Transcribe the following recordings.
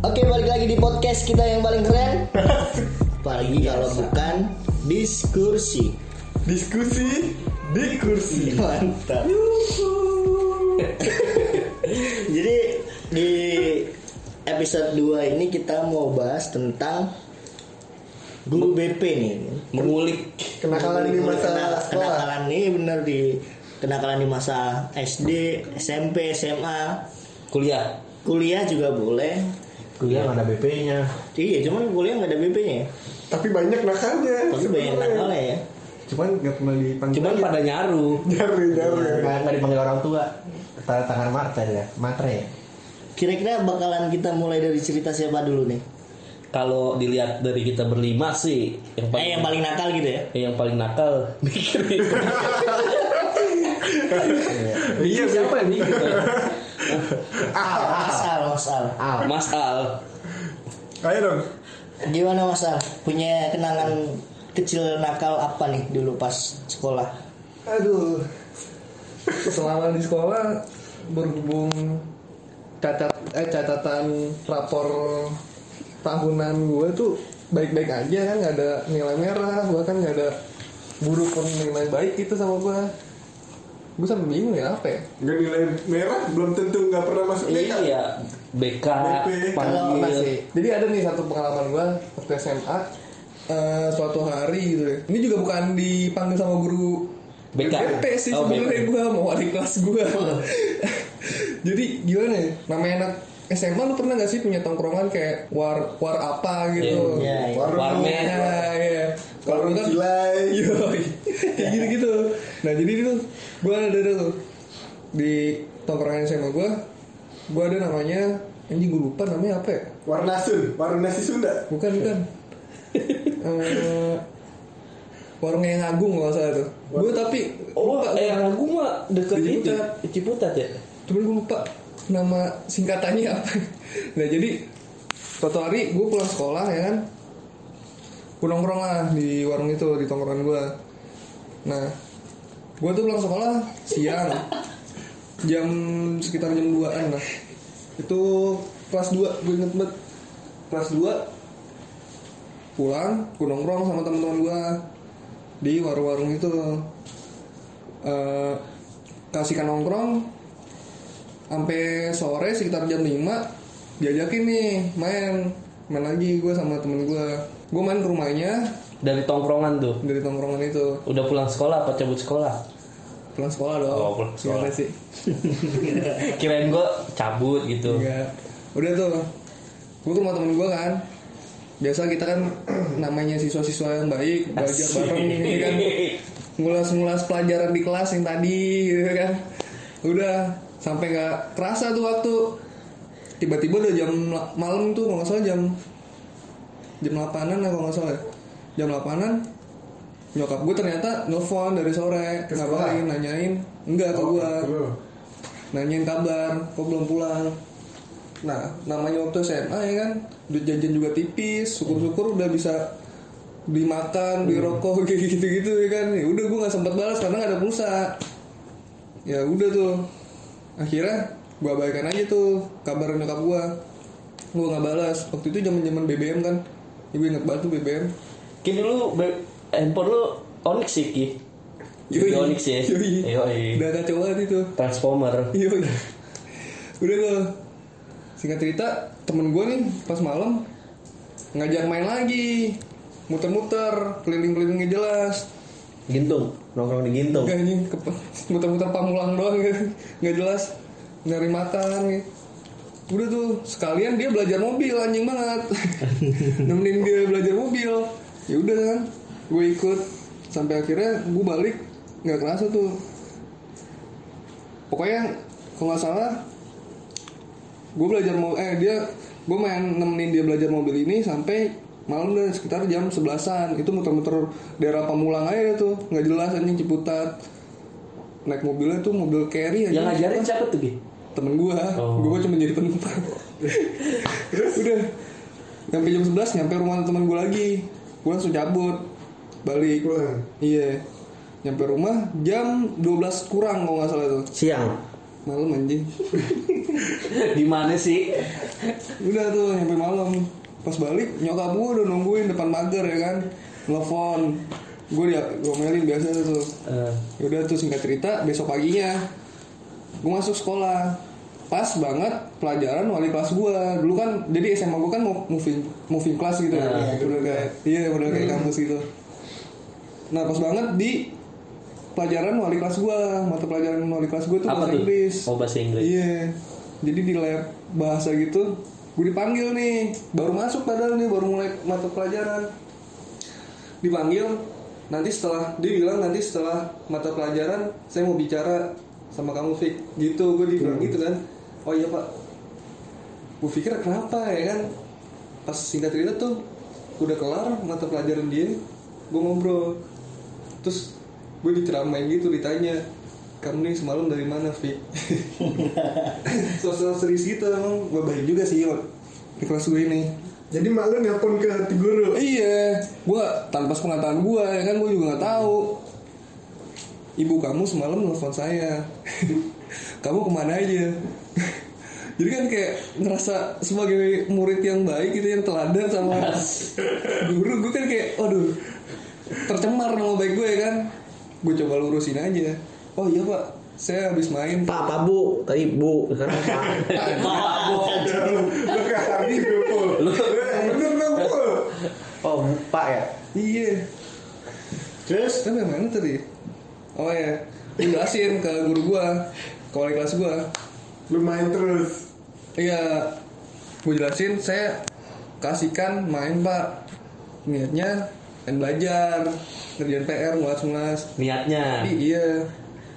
Oke balik lagi di podcast kita yang paling keren. Apalagi kalau bukan diskusi. Diskusi di kursi. Mantap Jadi di episode 2 ini kita mau bahas tentang Guru BP nih. Mengulik. Kenakalan di masa sekolah. Kenakalan ini bener di Kenakalan di masa SD, SMP, SMA kuliah. Kuliah juga boleh kuliah nggak ada BP-nya Iya cuman kuliah nggak ada BP-nya ya Tapi banyak nakalnya. Tapi banyak sebenarnya. nakalnya ya Cuman nggak pernah dipanggil. cuman pada nyaru Nyaru nyaru. nggak dipanggil orang tua tanda tangan matre ya matre ya Kira-kira bakalan kita mulai dari cerita siapa dulu nih? kalau dilihat dari kita berlima sih yang paling Eh yang paling nakal gitu ya? eh, yang paling nakal mikir Iya siapa yang mikir Al, Mas Al, Mas Al. Mas Al Ayo dong. Gimana Mas Al? Punya kenangan kecil nakal apa nih dulu pas sekolah? Aduh. Selama di sekolah berhubung cacat eh catatan rapor tahunan gue tuh baik-baik aja kan nggak ada nilai merah bahkan nggak ada buruk pun nilai baik gitu sama gue gue sampai bingung ya apa ya Nggak nilai merah belum tentu nggak pernah masuk iya BK BP. Kalau panggil masih. Jadi ada nih satu pengalaman gue waktu SMA eh, suatu hari gitu ya. Ini juga bukan dipanggil sama guru BK. BP sih Oh, sebenarnya BP. gue mau wali kelas gue. Jadi gimana ya? Namanya anak SMA lu pernah gak sih punya tongkrongan kayak war war apa gitu? Warung. Warnet. Ya, iya. Kalau kan Cilai. Yoi. kayak gitu gitu. Nah jadi itu gue ada ada tuh di tongkrongan SMA gue, gue ada namanya anjing gue lupa namanya apa ya? Warna Sun, warung nasi Sunda. Bukan bukan. Eh, warung yang agung nggak salah tuh. Gue tapi oh lupa. eh yang aku mah deket Di itu Ciputat. Ciputat ya Cuman gue lupa nama singkatannya apa. Nah jadi suatu hari gue pulang sekolah ya kan. Gue nongkrong lah di warung itu di tongkrongan gue. Nah gue tuh pulang sekolah siang jam sekitar jam 2an lah. Itu kelas 2 gue inget banget. Kelas 2 pulang gue nongkrong sama teman-teman gue di warung-warung itu. Eh, kasihkan nongkrong. Sampai sore sekitar jam 5 diajakin nih main. Main lagi gue sama temen gue gue main ke rumahnya. Dari tongkrongan tuh? Dari tongkrongan itu. Udah pulang sekolah apa cabut sekolah pulang sekolah dong. Oh, pulang sekolah. Gimana sih kirain gua cabut gitu. Enggak. udah tuh. Gue ke rumah temen gue kan. Biasa kita kan namanya siswa-siswa yang baik belajar bareng ini kan. Ngulas-ngulas pelajaran di kelas yang tadi gitu kan. Udah sampai nggak kerasa tuh waktu. Tiba-tiba udah jam la- malam tuh kalau nggak salah jam jam 8an kalau nggak salah ya. jam 8an nyokap gue ternyata nelfon dari sore Ke ngabarin nanyain. Enggak ke gue Lu. nanyain kabar kok belum pulang. Nah namanya waktu SMA ya kan? Duit jajan juga tipis syukur-syukur udah bisa beli makan beli rokok kayak gitu-gitu ya kan? Ya udah gue nggak sempat balas karena nggak ada pulsa. Ya udah tuh. Akhirnya gue abaikan aja tuh kabar nyokap gue gue nggak balas. Waktu itu zaman zaman BBM kan. Ibu inget banget tuh BBM Ki dulu be- handphone lu Onyx sih Ki Yoi. Onyx ya Yoi. Yoi. udah kacau banget itu Transformer Iya udah. Tuh. Singkat cerita, temen gue nih pas malam ngajak main lagi. Muter-muter, keliling-keliling nggak jelas. Gintung Nongkrong di Gintung Gak ke- muter-muter pamulang doang gitu. Nggak jelas. Nyari makan gitu. Udah tuh, sekalian dia belajar mobil anjing banget. Nemenin dia belajar mobil. Ya udah kan, gue ikut sampai akhirnya gue balik nggak kerasa tuh. Pokoknya kalau nggak salah gue belajar mau eh dia gue main nemenin dia belajar mobil ini sampai malam udah sekitar jam sebelasan. Itu muter-muter daerah Pamulang aja tuh nggak jelas anjing Ciputat. Naik mobilnya tuh mobil carry aja. Yang ngajarin siapa tuh Ki? temen gue Oh. gue cuma jadi penumpang. Udah. Nyampe jam 11 nyampe rumah teman gue lagi. Gue langsung cabut balik Pulang. iya. Nyampe rumah jam 12 kurang kalau nggak salah tuh siang. Malam anjing. Di mana sih? udah tuh nyampe malam. Pas balik nyokap gue udah nungguin depan pagar ya kan? Telepon gue dia gomelin biasa tuh Eh, Yaudah tuh singkat cerita besok paginya gue masuk sekolah. Pas banget pelajaran wali kelas gue dulu kan jadi SMA gue kan mau moving moving class gitu ya Nah, udah kayak iya udah kayak kampus gitu nah pas banget di pelajaran wali kelas gue mata pelajaran wali kelas gue tuh apa bahasa tuh? Inggris. Oh bahasa Inggris. iya. Jadi di lab bahasa gitu gue dipanggil nih. Baru masuk padahal nih baru mulai mata pelajaran. Dipanggil nanti setelah dia bilang nanti setelah mata pelajaran saya mau bicara sama kamu Fik. Gitu gue dibilang gitu kan. Oh iya pak. Gue pikir kenapa ya kan? Pas singkat cerita tuh udah kelar mata pelajaran dia gue ngobrol terus gue diceramain gitu ditanya kamu nih semalam dari mana Fik sosial serius gitu emang gue baik juga sih di kelas gue ini Jadi malu nelpon ke hati guru. Iya, gua tanpa sepengetahuan gua ya kan gua juga nggak tahu. Ibu kamu semalam nelfon saya. kamu ke mana aja? Jadi kan kayak ngerasa sebagai murid yang baik gitu yang teladan sama guru gue kan kayak, waduh tercemar nama baik gue kan. Gue coba lurusin aja. Oh iya pak, saya habis main. Pak, Pak Bu, tadi Bu, sekarang Pak. Pak, Bu. Lu ke hati gue pul. Bener dong. Oh, Pak ya? Iya. Terus Tapi mana tadi? Oh ya, gue jelasin ke guru gua, ke wali kelas gua. Lu main terus. Iya, gue jelasin saya kasihkan main pak. Niatnya pengen belajar, ngerjain PR, ngulas-ngulas. Niatnya. Tapi iya,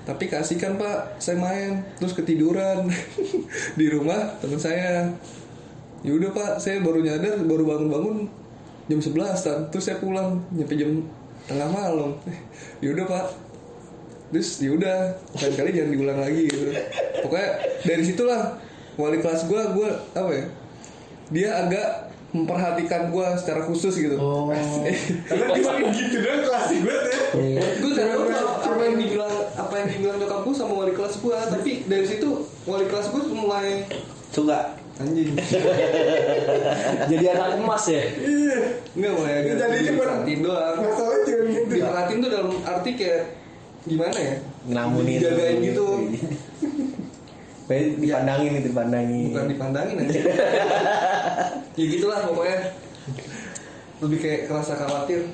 tapi kasihkan pak, saya main terus ketiduran di rumah teman saya. Yaudah pak, saya baru nyadar, baru bangun-bangun jam 11 kan. Terus saya pulang nyampe jam tengah malam. Yaudah pak, terus yaudah lain kali jangan diulang lagi gitu. Pokoknya dari situlah wali kelas gue, gue apa ya? Dia agak memperhatikan gue secara khusus gitu. Oh. Karena cuma gitu doang klasik banget ya. gue tahu apa, yang dibilang apa yang dibilang nyokap gue sama wali kelas gue tapi dari situ wali kelas gue mulai Suka. anjing Jadi anak emas ya. Iya. nggak mulai agak Jadi cuma doang masalah cuma gitu. diperhatiin tuh dalam arti kayak gimana ya Ngelamunin. dijagain gitu Pengen dipandangin itu, dipandangin. bukan dipandangin aja. Ya gitulah pokoknya. Lebih kayak kerasa khawatir.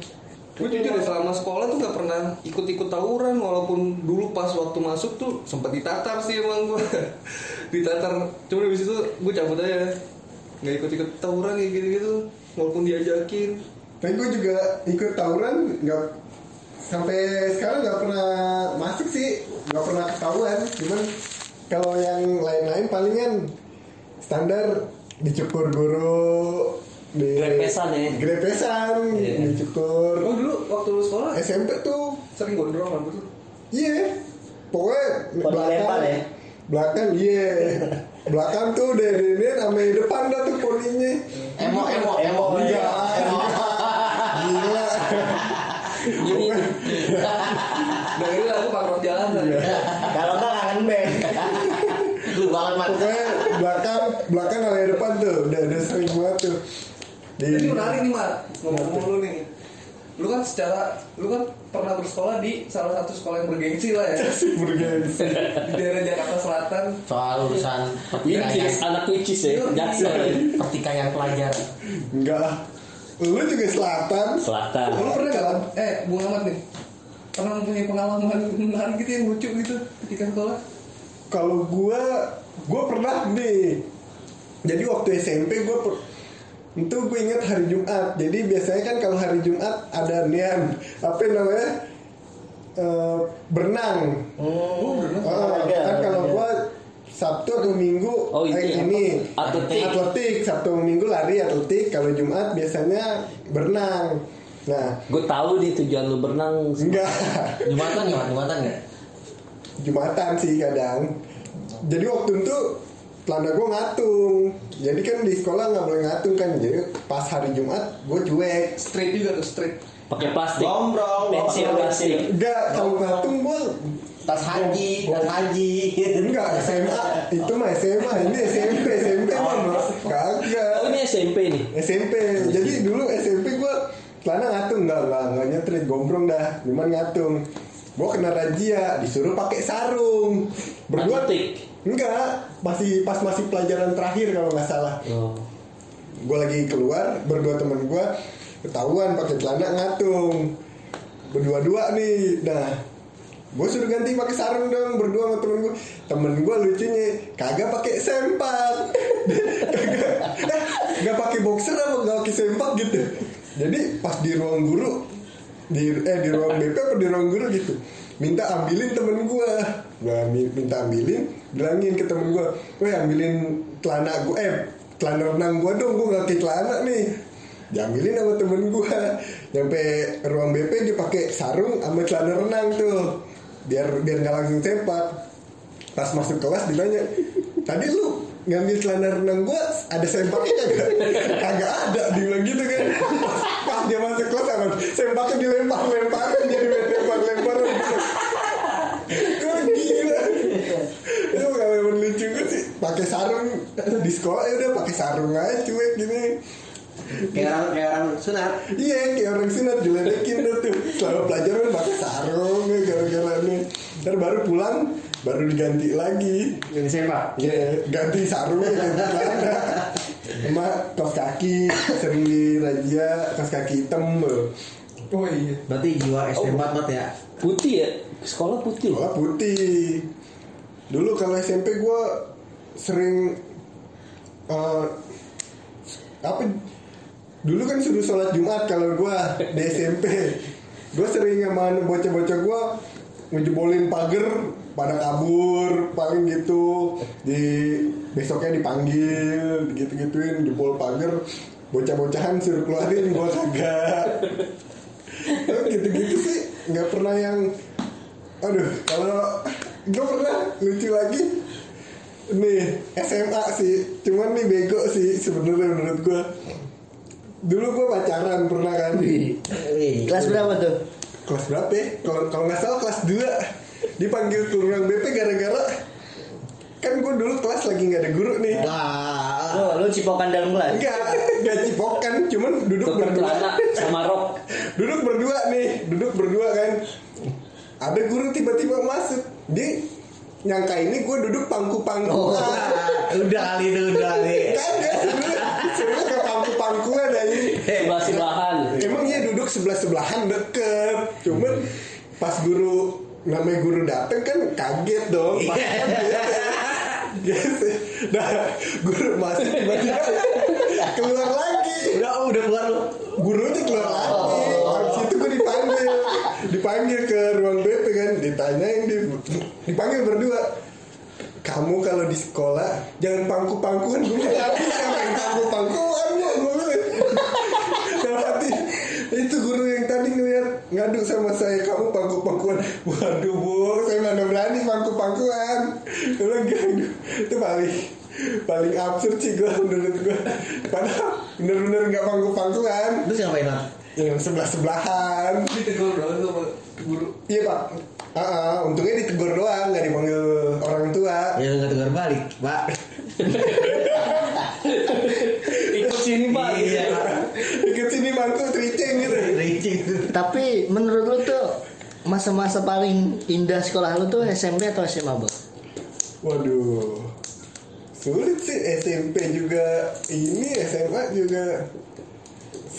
Gue jujur deh selama sekolah tuh gak pernah ikut-ikut tawuran walaupun dulu pas waktu masuk tuh sempat ditatar sih emang gue ditatar. Cuma habis itu gue cabut aja. Nggak ikut-ikut tawuran kayak gitu-gitu walaupun diajakin. Tapi gue juga ikut tawuran nggak sampai sekarang nggak pernah masuk sih, nggak pernah ketahuan. Cuman kalau yang lain-lain palingan standar dicukur guru di Grepesan ya? Grepesan, Iya. dicukur. oh dulu waktu lu sekolah SMP tuh sering gondrong rambut lu Iya, pokoknya Pondok lempar ya? Belakang iya, belakang tuh dari ini sama yang depan dah tuh poninya. Emo, emo, emo. Iya, gila. Gini. dari lagu pangkrot jalan Kalau enggak kangen band. Lu banget mat. Pokoknya belakang, belakang sama yang depan tuh udah udah sering banget tuh. Di, Jadi menarik nih Mat ngomong-ngomong lu nih. Lu kan secara lu kan pernah bersekolah di salah satu sekolah yang bergengsi lah ya bergengsi. di daerah Jakarta Selatan. Soal urusan pertikaian, anak which is ya. Jaksel. pertikaian pelajar. Enggak lah. Lu juga selatan. Selatan. Lu pernah gak? Eh, Bung Ahmad nih. Pernah mempunyai pengalaman menarik gitu yang lucu gitu ketika sekolah? Kalau gua, gua pernah nih. Jadi waktu SMP gua per- itu gue ingat hari Jumat. Jadi biasanya kan kalau hari Jumat ada nian apa namanya Eh, berenang. Oh, berenang. Ah, Olahraga, kan kalau olahraga. gua Sabtu atau Minggu Oh, itu eh, ya. ini Atletik. atletik Sabtu Minggu lari atletik kalau Jumat biasanya berenang. Nah, Gue tahu nih tujuan lu berenang. enggak Jumatan nggak? Jumatan nggak? Jumatan sih kadang. Jadi waktu itu Landa gue ngatung. Jadi kan di sekolah nggak boleh ngatung kan. Jadi pas hari Jumat gue cuek. Straight juga tuh straight pakai plastik. Gombrong pensil plastik. Enggak kalau ngatung gue tas haji tas haji. Enggak SMA itu mah SMA ini SMP SMP mah oh. kagak. Oh, ini SMP nih? SMP jadi dulu SMP gue celana ngatung. Enggak enggak enggak nyetrit. Gombrong dah. Cuman ngatung. Gue kena rajia disuruh pakai sarung. Berdua enggak masih pas masih pelajaran terakhir kalau nggak salah. Oh. gue lagi keluar berdua temen gue ketahuan pakai celana ngatung. Berdua-dua nih. Nah gue suruh ganti pakai sarung dong berdua sama temen gue temen gue lucunya kagak pakai sempak. Kagak. Eh, nggak pakai boxer apa nggak pakai sempak gitu. Jadi pas di ruang guru di eh di ruang BP apa di ruang guru gitu minta ambilin temen gue gue minta ambilin bilangin ke temen gue weh ambilin celana gue eh celana renang gue dong gue gak pakai celana nih. Diambilin sama temen gue nyampe ruang BP dia pakai sarung sama celana renang tuh. Biar biar nggak langsung sempat pas masuk kelas ditanya tadi lu ngambil celana renang gue ada sempaknya kagak kagak ada dia bilang gitu kan. Pas, pas dia masuk kelas sempaknya dilempar lemparin jadi lempar lemparan gue gila itu kalau yang lucu gue sih pakai sarung di sekolah ya udah pakai sarung aja cuek gini Kayak orang kayak orang sunat. Iya kayak orang sunat diledekin tuh Selama pelajaran pakai sarung ya gara-gara ini Ntar baru pulang baru diganti lagi Yang sepak. Ya ganti sarung ganti celana Sama kaos kaki sering di razia kaos kaki hitam loh. oh iya Berarti jiwa SD banget ya. Putih ya? Sekolah putih. Sekolah putih Dulu kalau SMP gue sering eh, apa dulu kan suruh sholat Jumat kalau gue di SMP gue sering sama bocah-bocah gue ngejebolin pagar pada kabur paling gitu. Di besoknya dipanggil gitu gituin jebol pagar. Bocah-bocahan suruh keluarin gue kagak. Tapi gitu-gitu sih nggak pernah yang aduh kalau gue pernah lucu lagi nih SMA sih cuman nih bego sih sebenarnya menurut gue dulu gue pacaran pernah kan Kelas berapa tuh? kelas berapa ya? kalau kalau nggak salah kelas 2 dipanggil ke ruang BP gara-gara kan gue dulu kelas lagi nggak ada guru nih Wah, lu, lu cipokan dalam kelas. enggak enggak cipokan cuman duduk berdua sama rok. duduk berdua nih duduk berdua kan ada guru tiba-tiba masuk dia nyangka ini gue duduk pangku-pangkuan Oh. udah kali itu udah kali. kagak sebenarnya sebenarnya ke pangku-pangkuan aja Sebelah sebelahan. emang iya duduk sebelah sebelahan deket cuman pas guru namanya guru dateng kan kaget dong Pas kan bete. Gitu. nah guru masuk tiba-tiba keluar lagi Udah oh, udah keluar lu. gurunya keluar lagi dipanggil ke ruang BP kan ditanyain di dipanggil berdua. Kamu kalau di sekolah jangan pangku-pangkuan. Gue nggak bisa main pangku-pangkuan gue gue dalam hati itu guru yang tadi ngeliat ngadu sama saya kamu pangku-pangkuan. Waduh bu saya mana berani pangku-pangkuan. Gue bilang itu paling paling absurd sih gue menurut gue padahal bener-bener nggak pangku-pangkuan. Terus ngapain lah? Yang sebelah sebelahan ditegur dong sama guru iya pak Ah, ah, untungnya ditegur doang nggak dipanggil orang tua Ya nggak tegur balik, Pak. Ikut sini pak. Iya. ikut sini mangku tricing gitu Ricing. Tapi menurut lu tuh masa-masa paling indah sekolah lu tuh SMP atau SMA, Bang? waduh sulit sih SMP juga ini SMA juga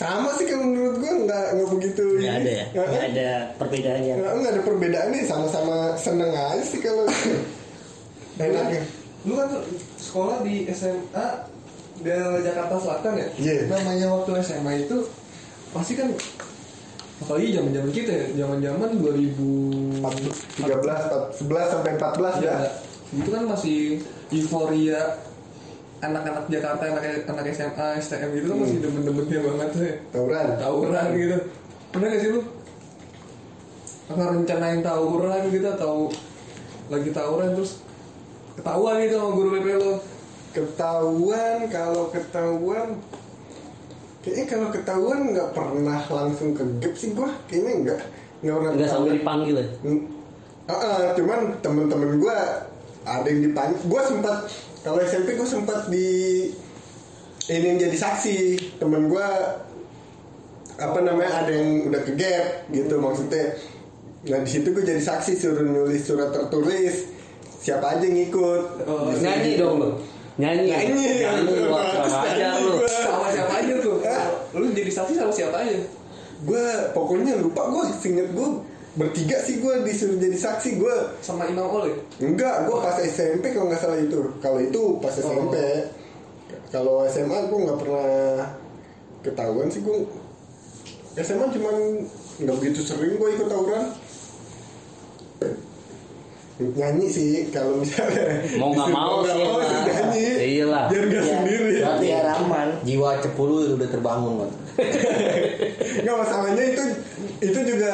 sama sih kalau menurut gua nggak nggak begitu Nggak ada ya? Nggak Nggak ada perbedaannya. nggak nggak ada perbedaannya sama-sama seneng aja sih kalau enaknya lu kan sekolah di SMA daerah Jakarta Selatan ya Iya. namanya waktu SMA itu pasti kan apalagi zaman zaman kita ya zaman zaman 2000 13 11 sampai 14 ya ya itu kan masih euforia anak-anak Jakarta anak anak SMA STM gitu kan masih demen-demennya banget tuh ya tawuran? Tawuran gitu. Pernah gak sih lu? Apa rencanain tawuran gitu atau lagi tawuran terus ketahuan gitu sama guru BP lo ketahuan kalau ketahuan kayaknya kalau ketahuan nggak pernah langsung ke gap sih gua. Kayaknya nggak nggak pernah Enggak sampai dipanggil ya. Hmm. Ah, ah, cuman temen-temen gua ada yang dipanggil gua sempat kalau SMP gua sempat di ini yang jadi saksi temen gua apa namanya ada yang udah ke gap gitu maksudnya Nah di situ gue jadi saksi suruh nulis surat tertulis siapa aja yang ikut. Oh, Disuruh Nyanyi gitu. dong lu. Nyanyi. Nyanyi. Nyanyi. Terus sama aja nyanyi lu. sama siapa aja tuh lu jadi saksi sama siapa aja Gue pokoknya lupa gue singet gue bertiga sih gue disuruh jadi saksi gue sama Imam Oleh enggak gue pas SMP kalau nggak salah itu kalau itu pas SMP kalau SMA gue nggak pernah ketahuan sih gue SMA cuman nggak begitu sering gue ikut tawuran nyanyi sih kalau misalnya Mau nggak mau sih, mau sih nyanyi Iyalah. biar nggak Iya. sendiri Berarti biar aman. Jiwa cepulu itu udah terbangun kan. nggak masalahnya itu itu juga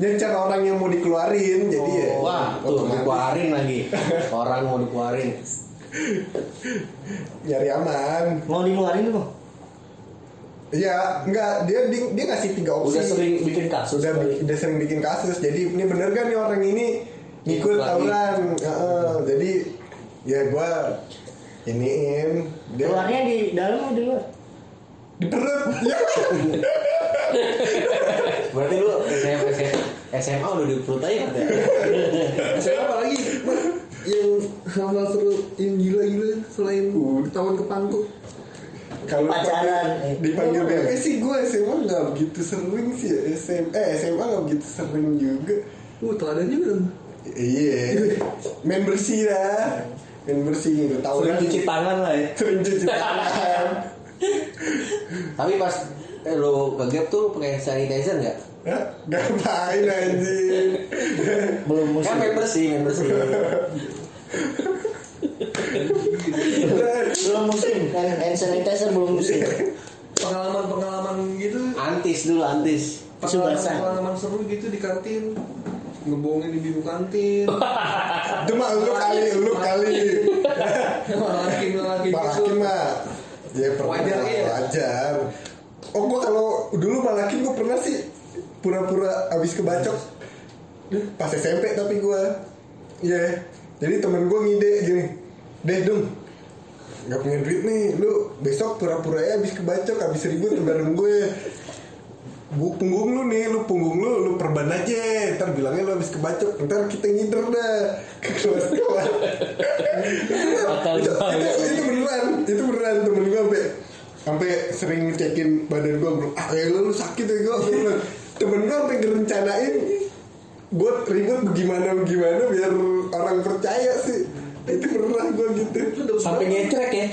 nyencar orang yang mau dikeluarin jadi ya Wah, tuh dikeluarin lagi. Orang mau dikeluarin. nyari aman Mau dikeluarin tuh. Iya, enggak dia dia, dia ngasih tiga opsi. Udah sering bikin kasus. sudah kali. udah sering bikin kasus. Jadi ini bener kan nih orang ini ngikut tawuran. Heeh, jadi ya gua iniin dia Keluarnya di dalam atau di luar? di perut. Berarti lu SMA udah di perut aja kan ya? SMA apa lagi yang hal-hal seru yang gila-gila selain ketahuan ke pantu Kalau Pacaran. dipanggil- BP sih gue SMA nggak begitu sering sih ya. SM, eh SMA nggak begitu sering juga. uh teladan juga dong Iya, main bersih dah. Main bersih gitu. Sering Tawuran cuci tangan lah ya. sering cuci tangan. Tapi pas eh, lu ke gap tuh pakai sanitizer nggak? Hah? Ngapain anjing? Belum musim. Kan main bersih, main bersih. Belum musim. Kan hand sanitizer belum musim. pengalaman-pengalaman gitu Antis dulu, antis. Isu basah. pengalaman-pengalaman seru gitu di kantin ngebohongin ibu kantin Itu mah lu kali, lu kali. laki laki Pak gitu mah ya pernah Wajar, iya. wajar. Oh gua kalau dulu Pak Hakim gua pernah sih pura-pura abis kebacok. Pas SMP tapi gua. Iya. Jadi temen gua ngide gini Deh dong Gak punya duit nih Lu besok pura-pura ya abis kebacok Abis ribut bareng gue. Bu punggung lu nih, lu punggung lu, lu perban aja. Ntar bilangnya lu habis kebacok, ntar kita ngider dah ke kelas-kelas. Itu, itu, itu beneran, itu beneran temen gue sampai sampai sering ngecekin badan gue bilang ah ya lu, lu sakit ya gue temen gue sampai ngerencanain buat ribut bagaimana bagaimana biar orang percaya sih itu pernah gue gitu Sampai ngecrek ya.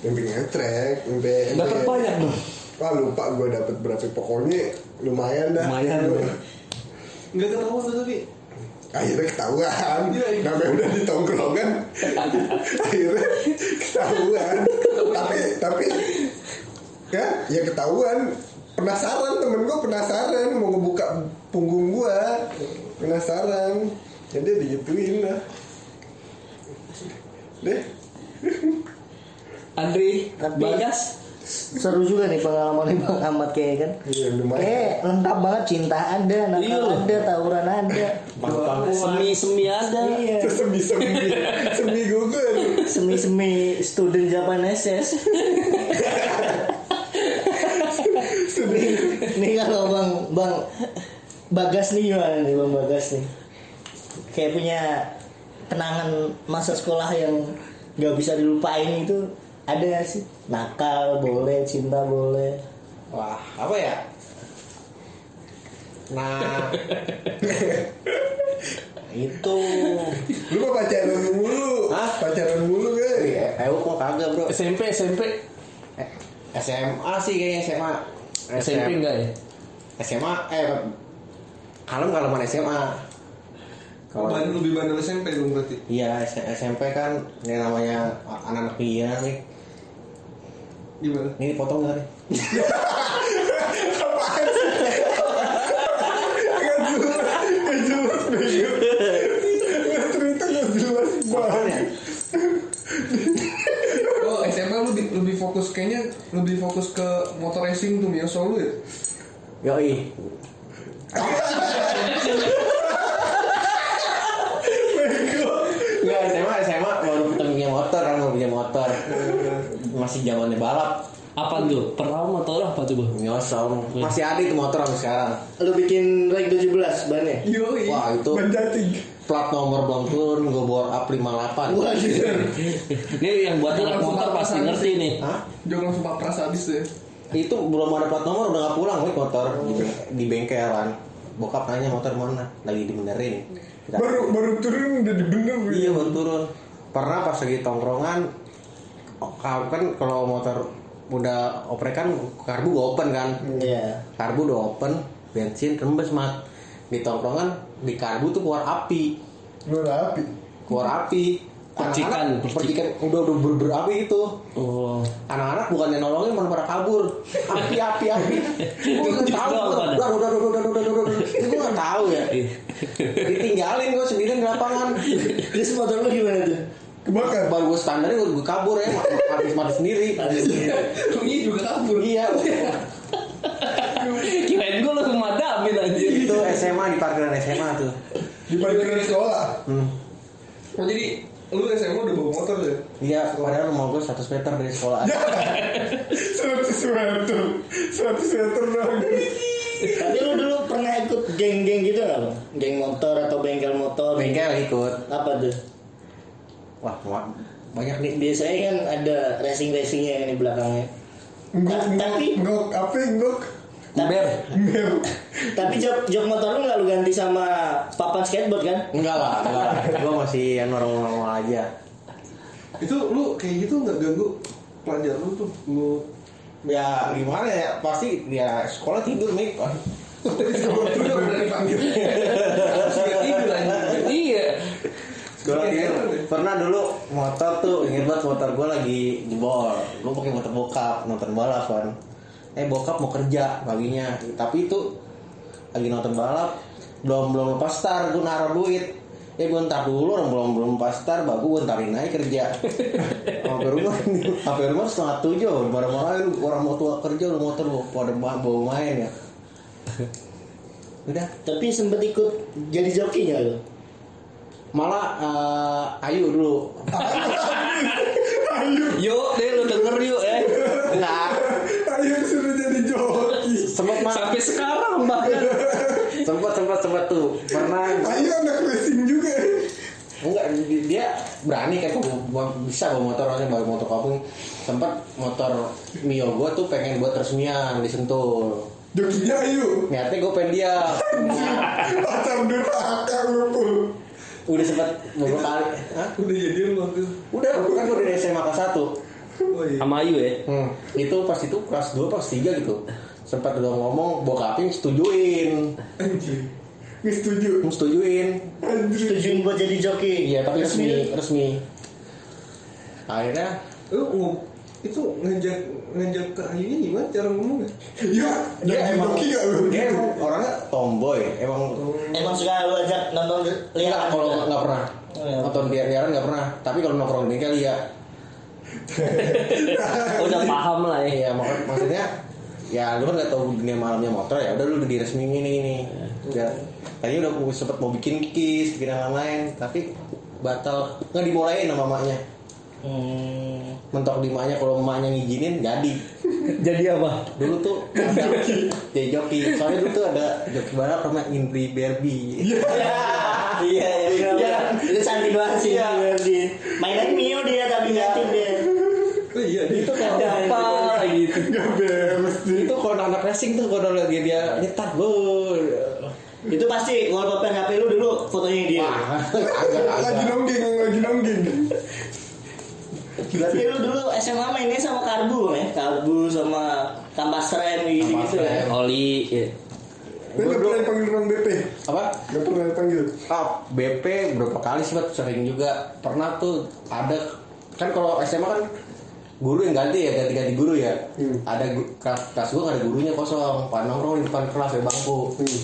sampai ngetrek sampai Dapat banyak dong. Wah lupa gue dapet berapa pokoknya lumayan dah. Lumayan. nggak ketahuan tuh tapi Akhirnya ketahuan. Iya, iya. Namanya udah di tongkrongan. Akhirnya ketahuan. tapi tapi ya ya ketahuan. Penasaran temen gue penasaran mau ngebuka punggung gue penasaran. Jadi digituin lah. Deh. Andri, Tapi- Bagas. Seru juga nih pengalaman Bang Ahmad kayak kan. Iya lumayan. Kayak lengkap banget cinta ada, nakal Iya. ada, tawuran ada. Semi-semi ada. Iya. Terus semi semi semi Google. Semi-semi student Japan SS. nih, nih kalau Bang Bang Bagas nih gimana nih Bang Bagas nih? Kayak punya kenangan masa sekolah yang nggak bisa dilupain itu ada nggak sih? Nakal boleh, cinta boleh. Wah, apa ya? Nah, itu Lu mah pacaran mulu. Hah? Pacaran mulu kan? Iya, eh kok kagak bro SMP, SMP. Eh, SMA sih kayaknya SMA SMP enggak ya? SMA, eh Kalem kaleman SMA Kalau bandel lebih bandel SMP dong berarti? Iya SMP kan Ini namanya anak-anak pilihan nih. Gimana? Ini potong gak nih? Apaan sih? Gak jelas, gak jelas bego. Gak cerita gak jelas banget. oh SMA lu lebih, lebih fokus kayaknya lebih fokus ke motor racing tuh yang solo ya Yoi Enggak SMA SMA baru punya motor kan mau punya motor Masih zamannya balap Apa tuh? Pertama motor apa tuh bang? Nyosong. Masih ada itu motor sampai sekarang. Lu bikin reg 17 bannya? Yoi. Wah itu Ban. Plat nomor belum turun gue bor up 58. Wah gitu. Ini yang buat anak motor pasti ngerti nih. Hah? Jangan langsung papras habis deh. Itu belum ada plat nomor udah gak pulang nih motor di, di bengkelan. Bokap nanya motor mana? Lagi dibenerin. Kita- Baru baru turun udah dibener. Iya baru turun. Pernah pas lagi tongkrongan, oh, kau kan kalau motor udah oprek kan karbu gue open kan. Iya. Karbu udah open, bensin rembes mat. Di tongkrongan di karbu tuh keluar api, Lu rapi. keluar api. Percikan, Anak-anak percikan udah udah ber berapi itu. Oh. Anak-anak bukannya nolongin malah pada kabur. Api api api. Gue nggak tahu. Udah udah udah udah udah udah udah. Gue nggak tahu ya. Ditinggalin gue sendirian di lapangan. Terus motor lu gimana tuh? Kebakar. Baru gue standarnya gue, gue kabur ya, habis mati sendiri. Ini juga kabur. Iya. Kirain gue lu madamin aja. SMA di parkiran SMA tuh. Di parkiran sekolah. Hmm. Oh jadi lu SMA udah bawa motor deh? Iya, padahal rumah gue 100 meter dari sekolah. 100 meter. 100 meter dong. Tapi lu dulu pernah ikut geng-geng gitu nggak bang? Geng motor atau bengkel motor? Bengkel ikut. Apa tuh? Wah, wah, banyak nih. Biasanya kan ada racing-racingnya yang di belakangnya. Enggok, Tapi- enggok, apa enggok? Ember. Tapi jok, jok motor lu nggak lu ganti sama papan skateboard kan? Enggak lah, enggak. gue masih yang normal-normal aja. Itu lu kayak gitu nggak ganggu pelajar lu tuh? Lu Ya gimana ya, pasti ya sekolah tidur nih. lu udah berani panggil. Harus nggak tidur anjing. Iya. Sekolah tidur. Pernah dulu motor tuh, inget banget motor gue lagi jebol. Gue pakai motor bokap, nonton balap kan. Eh bokap mau kerja paginya, tapi itu lagi nonton balap belum belum lepas star gue naruh duit. Eh gue ntar dulu orang belum belum pas star bagus gue ntarin aja kerja. Sampai rumah sampai rumah setengah tujuh marah-marahin orang mau tua kerja lu motor pada bawa main ya. Udah. Tapi sempet ikut jadi joki nggak lu? malah eh, Ayu dulu. Yuk deh Sampai sekarang bahkan. sempet sempet sempet tuh pernah Ayo anak racing juga. enggak di- dia berani kan bisa bawa motor maksudnya bawa motor kampung sempat motor Mio gue tuh pengen buat resmian disentul Jokinya ayo. niatnya gue pengen dia Pacar durhaka lu udah sempet beberapa kali Hah? Udah jadian lu waktu udah kan gue dari SMA kelas 1 Oh iya. Sama Ayu ya. hmm. itu pas itu kelas 2 kelas 3 gitu sempat udah ngomong bokapnya setujuin. Nggak setuju. setujuin. Setujuin buat jadi joki? iya tapi resmi resmi akhirnya Lu itu ngajak ngajak ke Ayunya gimana cara ngomongnya? Ya, dia jadi emang joki gak lu? dia emang orangnya tomboy emang Emang suka lu ajak nonton lihat kalau nggak pernah Oh, iya. nonton biar-biaran nggak pernah tapi kalau nongkrong di bengkel iya Udah paham lah ya. iya mak- maksudnya ya lu kan nggak tahu dunia malamnya motor ya udah lu udah diresmiin ini ini udah tadinya udah gua sempet mau bikin kis bikin yang lain tapi batal nggak dimulain sama mamanya Hmm. mentok di mamanya kalau mamanya ngizinin jadi Jadi apa? dulu tuh ada jadi joki soalnya dulu tuh ada joki balap namanya Indri Barbie Iya, iya, iya. Itu cantik banget sih. Iya. Berarti. Mainan Mio dia tapi nyatin dia. Oh iya, dia itu kayak Apa gitu. Anak racing tuh kalau lihat dia dia nyetar bu Itu pasti wallpaper HP lu dulu fotonya dia. wah agak Lagi agak nonggeng, lagi nonggeng. Berarti lu dulu SMA mainnya sama karbu ya? Karbu sama kampas rem gitu gitu ya. Oli ya. Lu gak pernah dipanggil orang BP? apa Gak pernah dipanggil? ah BP berapa kali sih Bat? sering juga pernah tuh ada kan kalau SMA kan guru yang ganti ya ganti-ganti guru ya. Hmm. ada kelas kelas gue ada gurunya kosong. Pada nongkrong di depan kelas ya bangku. Hmm.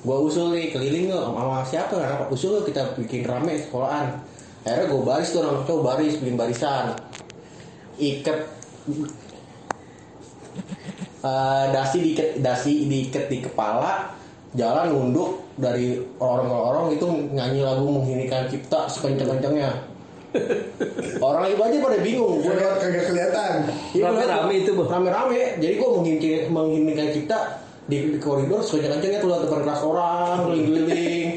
gue usul nih keliling tuh sama siapa anak usul kita bikin rame sekolahan. Akhirnya gue baris tuh anak cowok baris bikin barisan. Iket. Eh, dasi diikat dasi diikat di kepala jalan nunduk dari orang-orang itu nyanyi lagu menghinikan cipta sekencang-kencangnya orang ibu aja pada bingung gue Kagak kagak kelihatan. ya Rame-rame itu, Bu. Rame-rame. Jadi gue menghindari menghindari kita di, di koridor sekencang-kencangnya tuh lihat depan kelas orang keliling-keliling.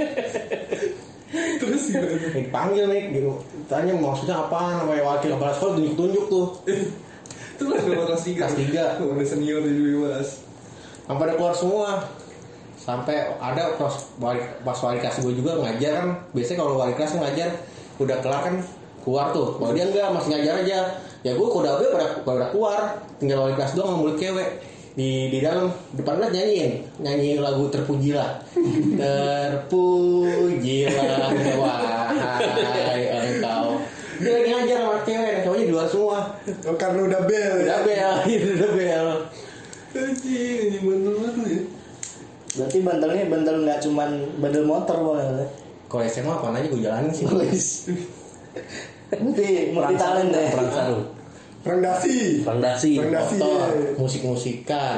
Terus gimana? Dipanggil nih, gitu. Tanya maksudnya apa namanya wakil kepala sekolah tunjuk-tunjuk tuh. Itu lah kelas kelas tiga. Kelas tiga. Udah senior jadi bebas. Sampai ada keluar semua. Sampai ada pas wali, pas wali kelas gue juga ngajar kan. Biasanya kalau wali kelas ngajar udah kelar kan keluar tuh. Kalau dia enggak masih ngajar aja. Ya gue kuda gue pada, pada keluar. Tinggal wali kelas doang sama mulut cewek di di dalam depan kelas nyanyiin nyanyiin lagu terpujilah terpujilah wahai engkau dia lagi ngajar sama cewek cowoknya di luar semua Oh, karena udah bel udah bel udah bel ini banget lu ya. Berarti bandelnya bandel nggak cuman bandel motor bang. Kalau SMA apa aja gue jalanin sih. Berarti multi talent ya. Perang sarung. Perang dasi. Perang dasi. Perang dasi. Motor, ya. musik-musikan.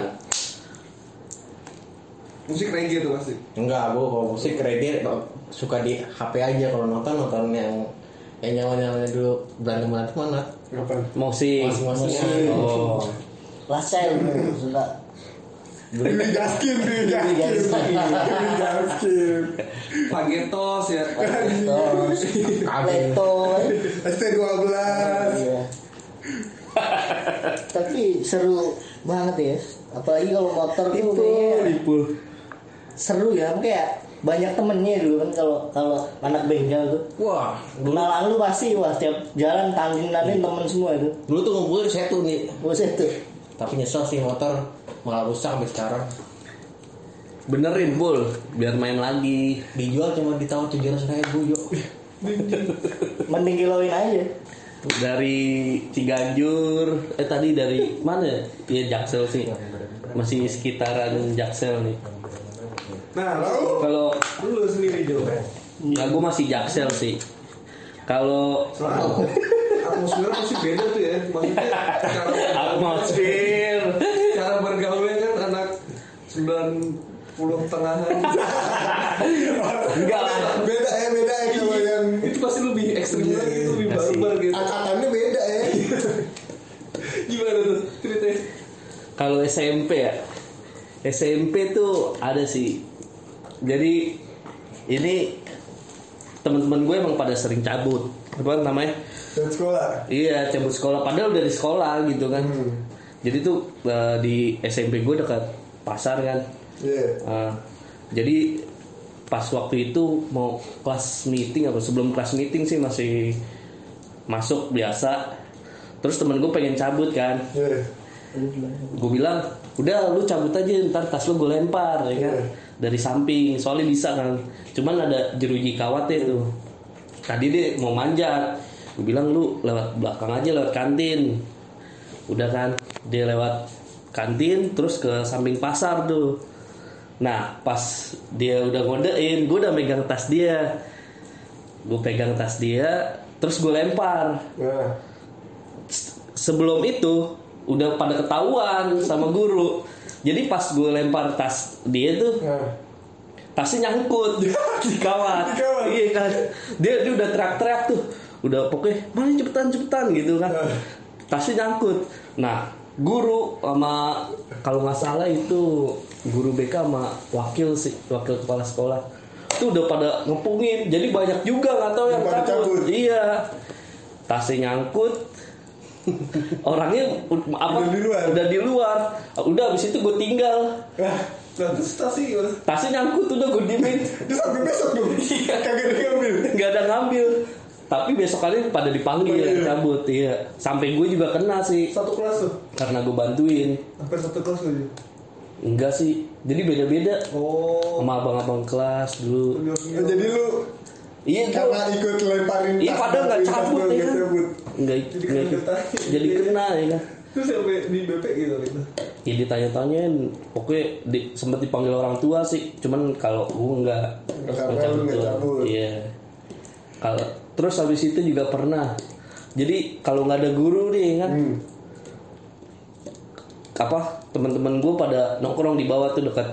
Musik reggae tuh pasti. Enggak, gue kalau musik kredit suka di HP aja kalau nonton nonton yang yang nyawa nyawanya dulu berantem berantem mana? Kapan? Musik. Musik-musikan. Oh. Last child suka. Dewi Gaskin, Dewi Gaskin. Dewi Gaskin. Pagetos ya. Terus Leto. ST12. Iya. Tapi seru banget ya. Apalagi kalau motor tuh kayaknya seru ya. Kayak banyak temennya dulu kan kalau kalau anak bengkel tuh. Wah, Kenalan lu pasti wah tiap jalan tanggung-tanggung temen semua itu. dulu tuh ngumpulin saya tuh nih. Buset tuh. Tapi nyesel sih motor malah rusak sampai sekarang. Benerin pul biar main lagi. Dijual cuma ditawar tujuh ratus ribu yuk. Mending kilauin aja. Dari Ciganjur, eh tadi dari mana? ya? Jaksel sih. Masih sekitaran Jaksel nih. Nah, lalu Kalau lu sendiri Jo. nah, gue masih Jaksel sih. Kalau atmosfer pasti beda tuh ya. Maksudnya atmosfer cara bergaulnya kan anak 90 tengahan. enggak lah. Beda ya, beda ya kalau yang itu pasti lebih ekstrim Iya, lagi, iya. lebih Kasih. barbar gitu. angkatannya beda ya. Gimana tuh ceritanya? Kalau SMP ya, SMP tuh ada sih. Jadi ini teman-teman gue emang pada sering cabut. Apa namanya? Dan sekolah. Iya, cabut sekolah. Padahal udah di sekolah gitu kan. Jadi tuh eh, di SMP gue dekat pasar kan. Iya. Eh, jadi pas waktu itu mau kelas meeting apa sebelum kelas meeting sih masih masuk biasa. Terus temen gue pengen cabut kan. Iya. gue bilang udah lu cabut aja ntar tas lu gue lempar ya kan dari samping soalnya bisa kan cuman ada jeruji kawatnya tuh tadi dia mau manjat gue bilang lu lewat belakang aja lewat kantin udah kan dia lewat kantin terus ke samping pasar tuh. Nah pas dia udah ngodein gue udah megang tas dia. Gue pegang tas dia terus gue lempar. Nah, sebelum itu udah pada ketahuan sama guru. Jadi pas gue lempar tas dia tuh nah. tasnya nyangkut di kawat. Iya kan? Dia dia udah teriak-teriak tuh. Udah pokoknya mana cepetan cepetan gitu kan. Nah. tasnya nyangkut. Nah guru sama kalau nggak salah itu guru BK sama wakil sih wakil kepala sekolah. Itu udah pada ngepungin. Jadi banyak juga nggak tahu yang pada cabut. iya. Tasnya nyangkut. Orangnya apa Udah di luar. udah di luar. Udah abis itu gue tinggal. Nah, terus tasnya tasnya nyangkut udah gue diemin. Terus sampai besok dong. Kagak diambil. nggak ada ngambil tapi besok kali pada dipanggil Dipanggil. cabut iya sampai gue juga kena sih Satu kelas tuh. karena gue bantuin Hampir satu kelas. Jo. enggak sih jadi beda beda Oh. sama abang-abang kelas dulu Nah, jadi lu iya gue karena ikut lemparin Iya, padahal nggak cabut, ya nggak kan? cabut. nggak Jadi nggak kena jadi kena ya kan Terus sampai di BP gitu gitu. ya ditanya-tanyain pokoknya di, sempat dipanggil orang tua sih cuman kalau gue nggak nggak cabut. iya kalau terus habis itu juga pernah. Jadi kalau nggak ada guru nih kan Hmm. apa teman-teman gue pada nongkrong di bawah tuh dekat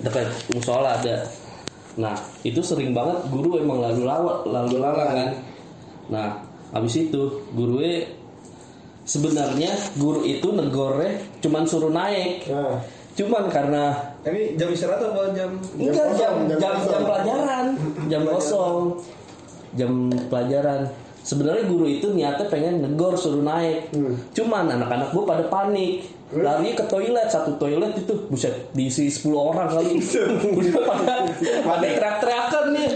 dekat musola ada. Nah itu sering banget guru emang lalu lalang lalu lalang kan? Nah habis itu guru sebenarnya guru itu negornya cuman suruh naik. Nah, cuman karena Ini jam istirahat apa jam? enggak jam jam jam, kosong. jam pelajaran. jam kosong jam pelajaran. Sebenarnya guru itu niatnya pengen negor suruh naik. Hmm. cuman anak-anak gue pada panik. Lari ke toilet satu toilet itu buset diisi 10 orang kali. Udah pada pada teriak-teriakan nih.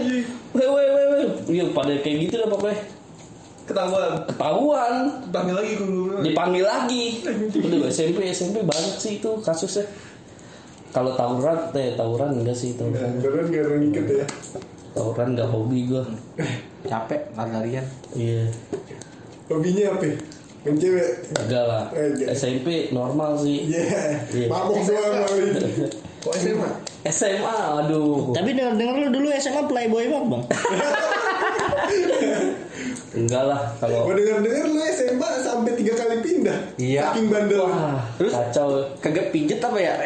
Weh weh weh weh. Iya, pada kayak gitu dah pokoknya. Ketahuan. ketahuan. Panggil lagi guru. dipanggil lagi. Udah SMP SMP banyak sih itu kasusnya. Kalau tawuran teh tawuran enggak sih tawuran. Beneran gak ada ngikut ya. Tawuran enggak hobi gue Capek lari-larian. iya Hobinya apa? Main cewek. enggak lah Enggak. SMP normal sih Iya. Iya. Mabok doang. Kok SMA? SMA aduh Tapi denger denger lu dulu SMA playboy banget bang. enggak lah kalau Gua denger-denger lu SMA sampai tiga kali pindah. Iya. Saking bandel. wah Terus? kacau Kagak pijet apa ya?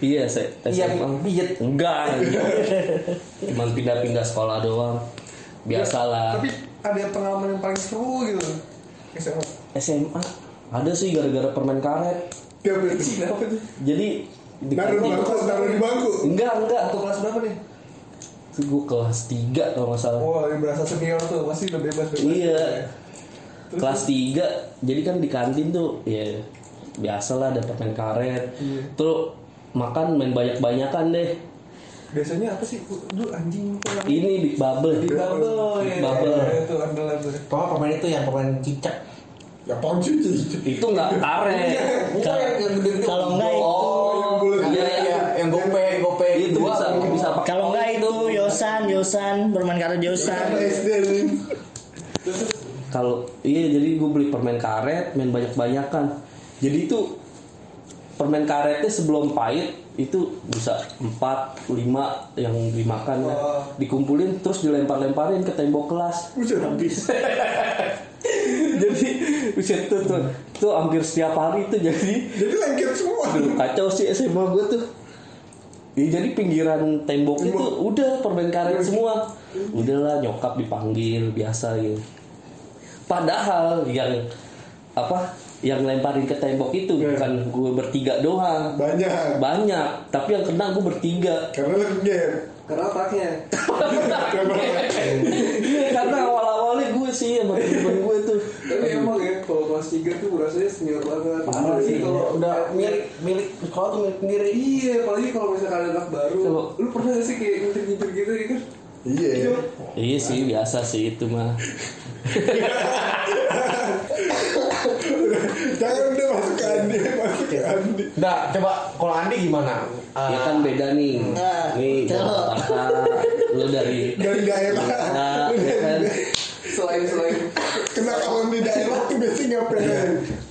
iya saya Iya, SMA pijet. enggak cuman pindah-pindah sekolah doang biasalah Tapi ada pengalaman yang paling seru gitu. SMA. SMA ada sih gara-gara permen karet betul. Kenapa tuh? jadi di Naruh di bangku, naruh di bangku. enggak enggak Waktu kelas berapa nih? itu gue kelas 3 kalau nggak salah Wah, yang berasa senior tuh pasti udah bebas bebas. Iya. kelas 3 jadi kan di kantin tuh ya biasalah ada permen karet Iya. tuh makan main banyak-banyakan deh Biasanya apa sih? Dulu anjing ini big bubble di bubble ya. Big bubble Ya, Itu andalan tuh. Pokoknya pemain itu yang pemain cicak. Ya Ci? itu nggak karet. Kalau enggak itu- Oh, yang iya, iya, gope, gope. itu bisa bisa pakai Kalau enggak itu Yosan, Yosan, bermain karet Yosan. Kalau iya jadi gue beli permen karet main banyak-banyakan jadi itu permen karetnya sebelum pahit itu bisa 4, 5 yang dimakan ya. Dikumpulin terus dilempar-lemparin ke tembok kelas. Buset habis. jadi buset tuh, tuh, tuh hampir setiap hari itu jadi Jadi lengket semua. kacau sih SMA gue tuh. Ya, jadi pinggiran tembok. itu udah permen karet semua. Udahlah nyokap dipanggil biasa gitu. Padahal yang apa yang lemparin ke tembok itu Iya. bukan gue bertiga doang Banyak. banyak tapi yang kena gue bertiga Karena lagi game. Karena otaknya. Iya, karena awal-awalnya gue sih sama temen gue tuh Tapi emang ya kalau kelas 3 tuh rasanya senior banget. Parah sih. kalau Udah milik milik sekolah tuh milik sendiri. Iya, apalagi kalau misalkan ada anak baru. Kalau- Lu pernah gak sih kayak ngintir-ngintir gitu ya kan? Iya. iya sih biasa sih itu mah Jangan udah masuk ke Andi, masuk ke Andi. Nah, coba kalau Andi gimana? ya Ah, kan beda nih Nah, nih Jakarta lu dari Dari daerah. Nah, ya kan? Selain selain Kena kalau di daerah tuh biasanya ngapain?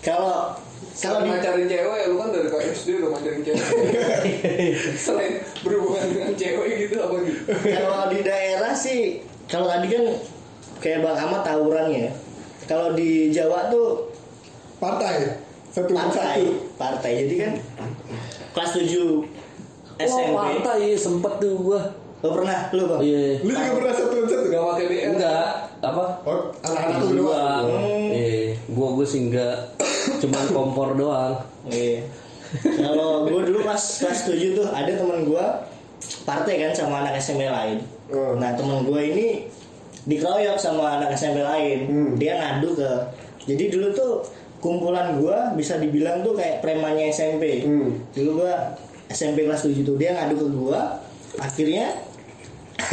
Kalau kalau kalau di macarin cewek, lu kan dari KSD udah macarin cewek. Selain berhubungan dengan cewek gitu apa gitu? kalau di daerah sih kalau tadi kan kayak Bang Ahmad tawuran ya. Kalau di Jawa tuh Partai. Satu partai, satu. partai. Jadi kan kelas 7 Oh, SMP. pantai sempet tuh gua. Lo pernah lu Bang? Iya. Lu juga pernah satu satu? Gak pakai BR. Enggak, apa? Oh, anak-anak doang. Iya, gua gua sih enggak. Cuman kompor doang. Iya. Kalau gue dulu pas kelas 7 tuh ada teman gue partai kan sama anak SMP lain. Oh. Nah teman gue ini dikeroyok sama anak SMP lain. Hmm. Dia ngadu ke. Jadi dulu tuh kumpulan gue bisa dibilang tuh kayak premannya SMP. Hmm. Dulu gue SMP kelas 7 tuh dia ngadu ke gue. Akhirnya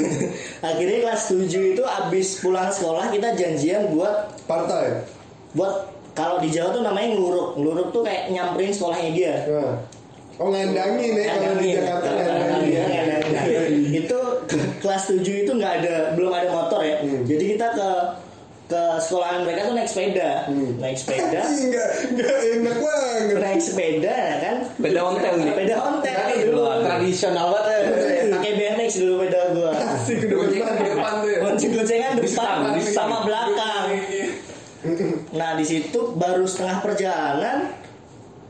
akhirnya kelas 7 itu abis pulang sekolah kita janjian buat Partai. buat kalau di Jawa tuh namanya ngeluruk ngeluruk tuh kayak nyamperin sekolahnya dia Nah. Oh ngandangin ya kalau di. Jakarta Ngandangin, ngandangin. itu kelas 7 itu nggak ada belum ada motor ya Hmm. jadi kita ke ke sekolahan mereka tuh naik sepeda Hmm. naik sepeda Enggak, enggak enak banget. naik sepeda ya kan Beda ontel nih. sepeda ontel dulu tradisional banget ya. pakai BMX dulu sepeda gua Asik udah Goncengan di depan tuh ya. gonceng-goncengan Di depan sama belakang Nah di situ baru setengah perjalanan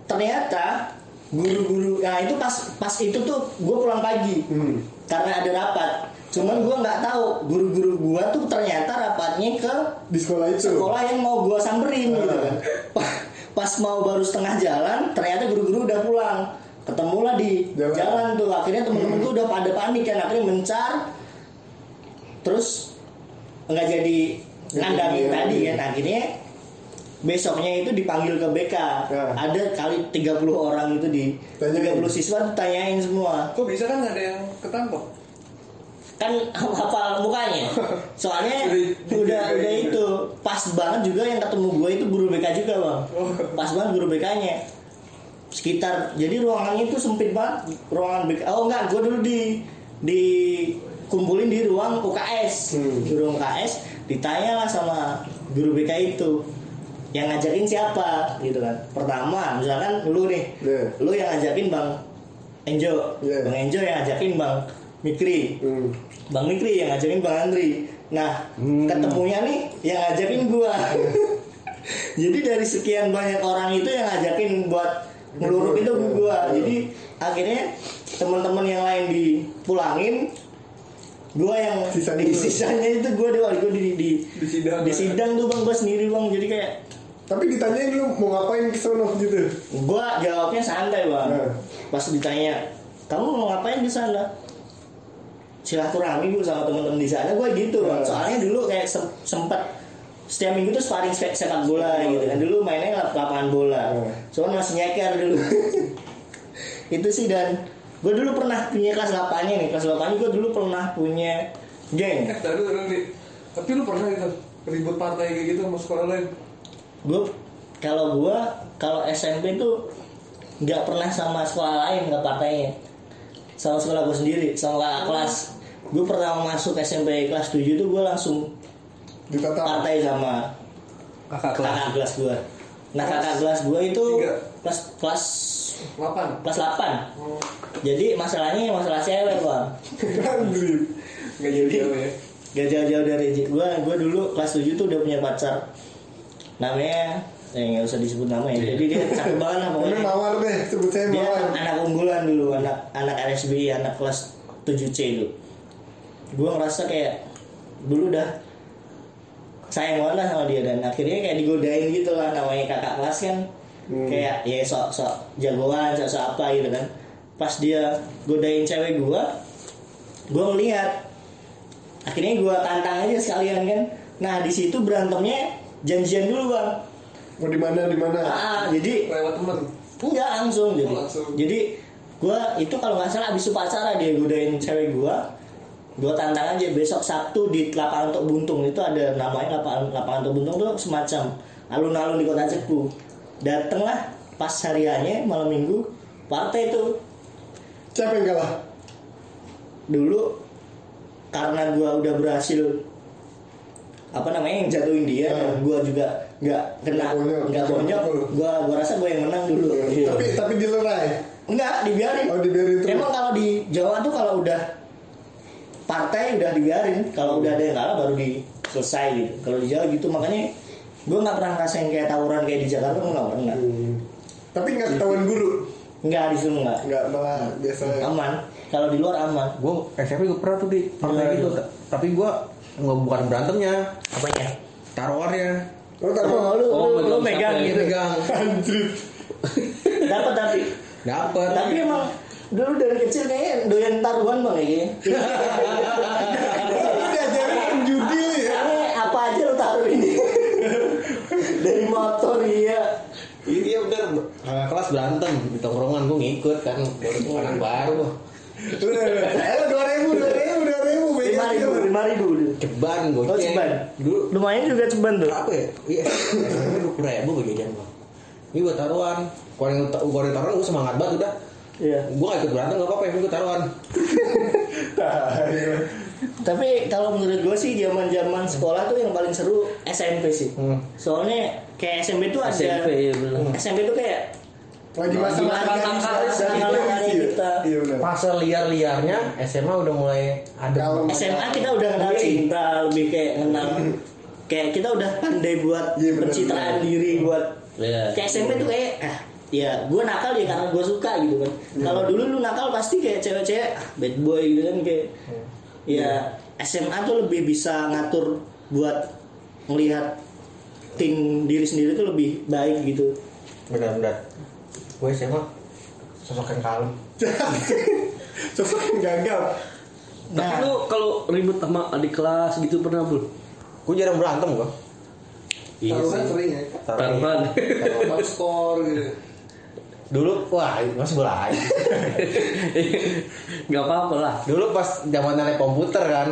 ternyata guru-guru nah itu pas pas itu tuh gue pulang pagi Hmm. Karena ada rapat. Cuman gue nggak tahu. Guru-guru gue tuh ternyata rapatnya ke Di sekolah itu. sekolah yang mau gue samperin gitu kan. Pa- pas mau baru setengah jalan ternyata guru-guru udah pulang. Ketemulah di Jalan. jalan, tuh. Akhirnya temen-temen gue udah pada panik kan. Akhirnya mencar. Terus nggak jadi nandangin tadi kan. Akhirnya besoknya itu dipanggil ke BK Ya. ada kali 30 orang itu di Tanyain. 30 siswa tanyain semua. Kok bisa kan ada yang ketangkep? kan hafal mukanya. Soalnya Udah- udah udah itu. Pas banget juga yang ketemu gue itu guru BK juga bang. Pas banget guru BK nya sekitar jadi ruangannya itu sempit banget. Ruangan BK oh enggak gue dulu di di kumpulin di ruang UKS Hmm. di ruang UKS ditanya lah sama guru BK itu yang ngajakin siapa gitu kan pertama misalkan lu nih Iya. lu yang ngajakin bang Enjo Iya. bang Enjo yang ngajakin bang Mikri Hmm. Bang Mikri yang ngajakin Bang Andri. Nah, ketemunya nih yang ngajakin gua. Jadi dari sekian banyak orang itu yang ngajakin buat ngeluruk itu gua. Jadi akhirnya teman-teman yang lain dipulangin gua yang Sisa sisanya itu gua di gua di di, Di sidang. di sidang tuh bang gua sendiri bang jadi kayak Tapi ditanyain lu mau ngapain ke sono gitu. gua jawabnya santai bang Nah. pas ditanya kamu mau ngapain di sana silaturahmi gue sama temen-temen di sana gue gitu bang Nah. soalnya dulu kayak sem- sempet setiap minggu tuh sparring se- sepak bola gitu kan dulu mainnya lap- lapangan bola Nah. cuman masih nyeker dulu itu sih dan gue dulu pernah punya kelas 8 nya nih kelas 8 gue dulu pernah punya geng Eh. Tapi lu pernah itu ribut partai kayak gitu sama sekolah lain? Gue kalau gue kalau SMP tuh nggak pernah sama sekolah lain nggak partainya sama sekolah gue sendiri sama kakak kelas gue pernah masuk SMP kelas 7 tuh gue langsung Ditata. partai sama kakak kelas kakak kelas gue nah kakak kelas gue itu kelas kelas 8. kelas 8 Oh. jadi masalahnya masalah cewek bang Andri. Nggak jadi jauh ya. gak jauh-jauh dari gue gue dulu kelas 7 tuh udah punya pacar namanya eh nggak usah disebut namanya. Jadi dia cakep banget lah pokoknya. Mawar deh, sebut saya dia mawar. anak unggulan dulu anak anak RSBI anak kelas 7C itu gue ngerasa kayak dulu udah sayang banget lah sama dia dan akhirnya kayak digodain gitu lah namanya kakak kelas kan. Hmm. kayak ya sok sok jagoan sok sok apa gitu kan. Pas dia godain cewek gue gue ngeliat. Akhirnya gue tantang aja sekalian kan. Nah di situ berantemnya janjian dulu bang Mau di mana di mana? ah, jadi Lewat temen. Enggak langsung jadi. Oh, langsung. Jadi gua itu kalau nggak salah abis upacara dia godain cewek gua. Gua tantang aja besok Sabtu di lapangan untuk buntung itu ada namanya lapangan lapangan untuk buntung tuh semacam alun-alun di kota Cepu. Datenglah pas hariannya malam minggu partai itu Siapa yang kalah? dulu karena gua udah berhasil apa namanya yang jatuhin dia Hmm. dan gua juga nggak kena Nggak bonyok. nggak bonyok gua gua rasa gua yang menang dulu Tapi tapi dilerai. Enggak, dibiarin. Oh, dibiarin terus. Emang kalau di Jawa tuh kalau udah partai udah dibiarin, kalau udah ada yang kalah baru di selesai gitu. Kalau di Jawa gitu makanya gue nggak pernah ngerasain kayak tawuran kayak di Jakarta gue nggak pernah. Hmm. Tapi nggak ketahuan guru. Enggak di sini enggak. Nggak malah biasa. Aman. Kalau di luar aman. gue SMP gue pernah tuh di pernah Gimana gitu tuh? tapi gue nggak bukan berantemnya Apanya? taruhannya Oh, tahu. Oh, lu, Oh, lu, lu megang megang ya? gitu. pegang Anjir. Dapat tapi. dapat Tapi emang dulu dari kecil kayaknya doyan taruhan bang kayak gini. Ini ajarin judi ya. Apa aja lu taruh ini. dari motor iya. Iya dia udah kakak kelas berantem di tongkrongan gue ngikut kan baru anak baru. Ayo dua ribu, dua ribu, dua ribu. Lima ribu, lima ribu. Ceban gue Oh ceban. dulu Lumayan juga ceban tuh. apa ya iya dua puluh ribu gue jajan bang ini buat taruhan kalau yang taruhan gue semangat banget udah Iya. gue gak ikut berantem gak apa-apa yang ikut taruhan Tapi kalau menurut gue sih zaman zaman sekolah tuh yang paling seru SMP sih. Hmm. Soalnya kayak SMP tuh ada SMP ya. SMP tuh kayak Lagi masa Gimana masa kita. Iya. Benar. fase liar-liarnya SMA udah mulai ada SMA kita udah kenal cinta, lebih kayak kenal kayak kita udah pandai buat Iya, bener, pencitraan diri buat Iya. kayak SMP tuh kayak ah ya gue nakal ya karena gue suka gitu kan. Iya. kalau dulu lu nakal pasti kayak cewek-cewek ah, bad boy gitu kan kayak ya SMA tuh lebih bisa ngatur buat melihat tim diri sendiri tuh lebih baik gitu. Benar-benar gue SMA sosok yang kalem sosok yang gagal Tapi nah lu kalau ribut sama adik kelas gitu pernah bro? gue jarang berantem gue Iya taruhan sih. sering ya Taruhan. Bang skor gitu dulu wah masih bola. Gak apa-apa lah. dulu pas zaman naik komputer kan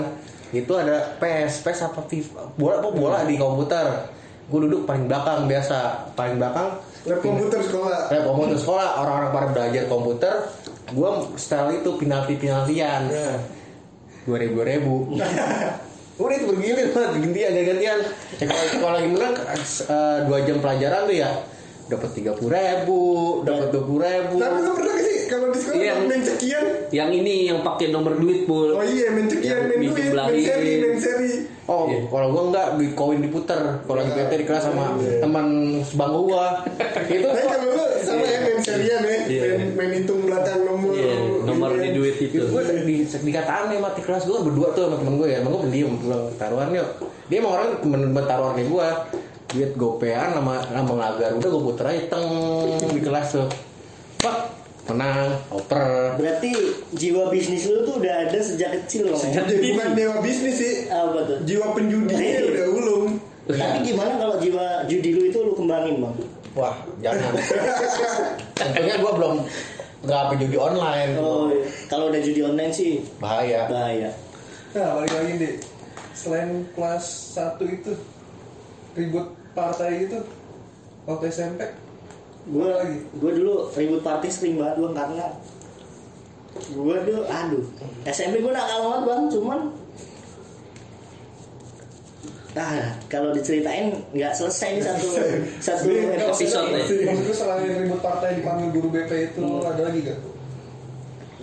itu ada PES PES apa FIFA bola apa bola di komputer gue duduk paling belakang biasa paling belakang lab komputer sekolah. Lab komputer sekolah orang-orang pada belajar komputer gue style itu penalti penaltian Ya. dua ribu ribu. Udah itu bergilir banget gantian gantian. Ya, kalau kalau lagi menang eh, dua jam pelajaran tuh ya dapat tiga puluh ribu dapat dua puluh ribu. Tapi lu pernah kalau di sekolah Iya. main cekian Yang ini yang pakai nomor duit pul. oh iya main cekian Yang main duit main seri main seri Oh, Iya. kalau gua enggak di koin diputer. Kalau lagi PT di kelas sama teman sebangku gua. itu tapi kalau lu sama ya main serian ya Iya. main, main hitung belakang nomor Iya, nomor ini di duit itu. gua di dikataan nih mati kelas gua berdua tuh sama temen gua ya. Emang gua pendiam taruhan yuk. Dia emang orang temen taruhan kayak gua. Duit gopean sama sama ngelagar. Udah gua puter aja teng di kelas tuh. Pak, menang, oper. berarti jiwa bisnis lu tuh udah ada sejak kecil loh Sejak- jadi bukan dewa bisnis sih apa tuh jiwa penjudinya Iya. udah ulung tapi gimana kalau jiwa judi lu itu lu kembangin bang Wah, jangan. Tentunya gua belum nggak apa judi online. oh iya. kalau udah judi online sih Bahaya. bahaya Nah, balik lagi deh. Selain kelas 1 itu ribut partai itu waktu SMP gue lagi? gue dulu ribut party sering banget bang karena gue dulu aduh SMP gue nakal banget bang cuman ah kalau diceritain nggak selesai nih satu satu Episode ya. Maksud gue selain ribut partai dipanggil guru BP itu ada lagi gak?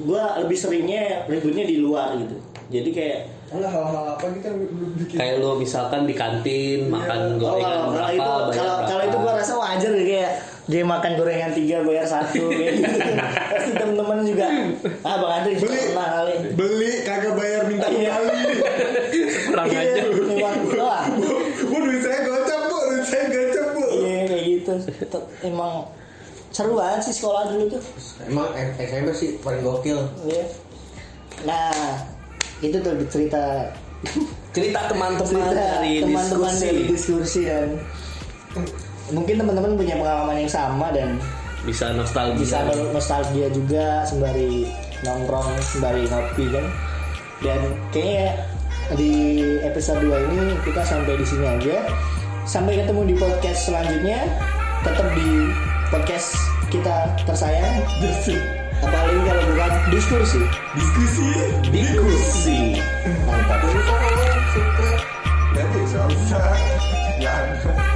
gue lebih seringnya ributnya di luar gitu jadi kayak Ada hal-hal apa gitu yang bikin? Kayak lu misalkan di kantin makan oh, gorengan kalau, kalau berapa, itu kalau kalau itu gue rasa wajar ya kayak dia makan gorengan tiga bayar satu kayak gitu pasti temen-temen juga ah bang Andri Beli. pernah kali beli kagak bayar minta Iya. kembali kurang Iya, aja. bu duit saya gocap bu duit saya gocap bu Iya kayak gitu. Emang seru banget sih sekolah dulu tuh. Emang SMP sih paling gokil. Iya. Nah, itu tuh cerita Cerita teman-teman dari teman-teman diskusi. dari diskusi dan mungkin teman-teman punya pengalaman yang sama dan bisa nostalgia. bisa nostalgia juga sembari nongkrong sembari ngopi kan? Dan kayaknya di episode 2 ini kita sampai di sini aja. Sampai ketemu di podcast selanjutnya. Tetap di podcast kita tersayang. Defi apalagi kalau bukan diskusi. Diskusi. Diskusi. Mantap. Subscribe. Gratis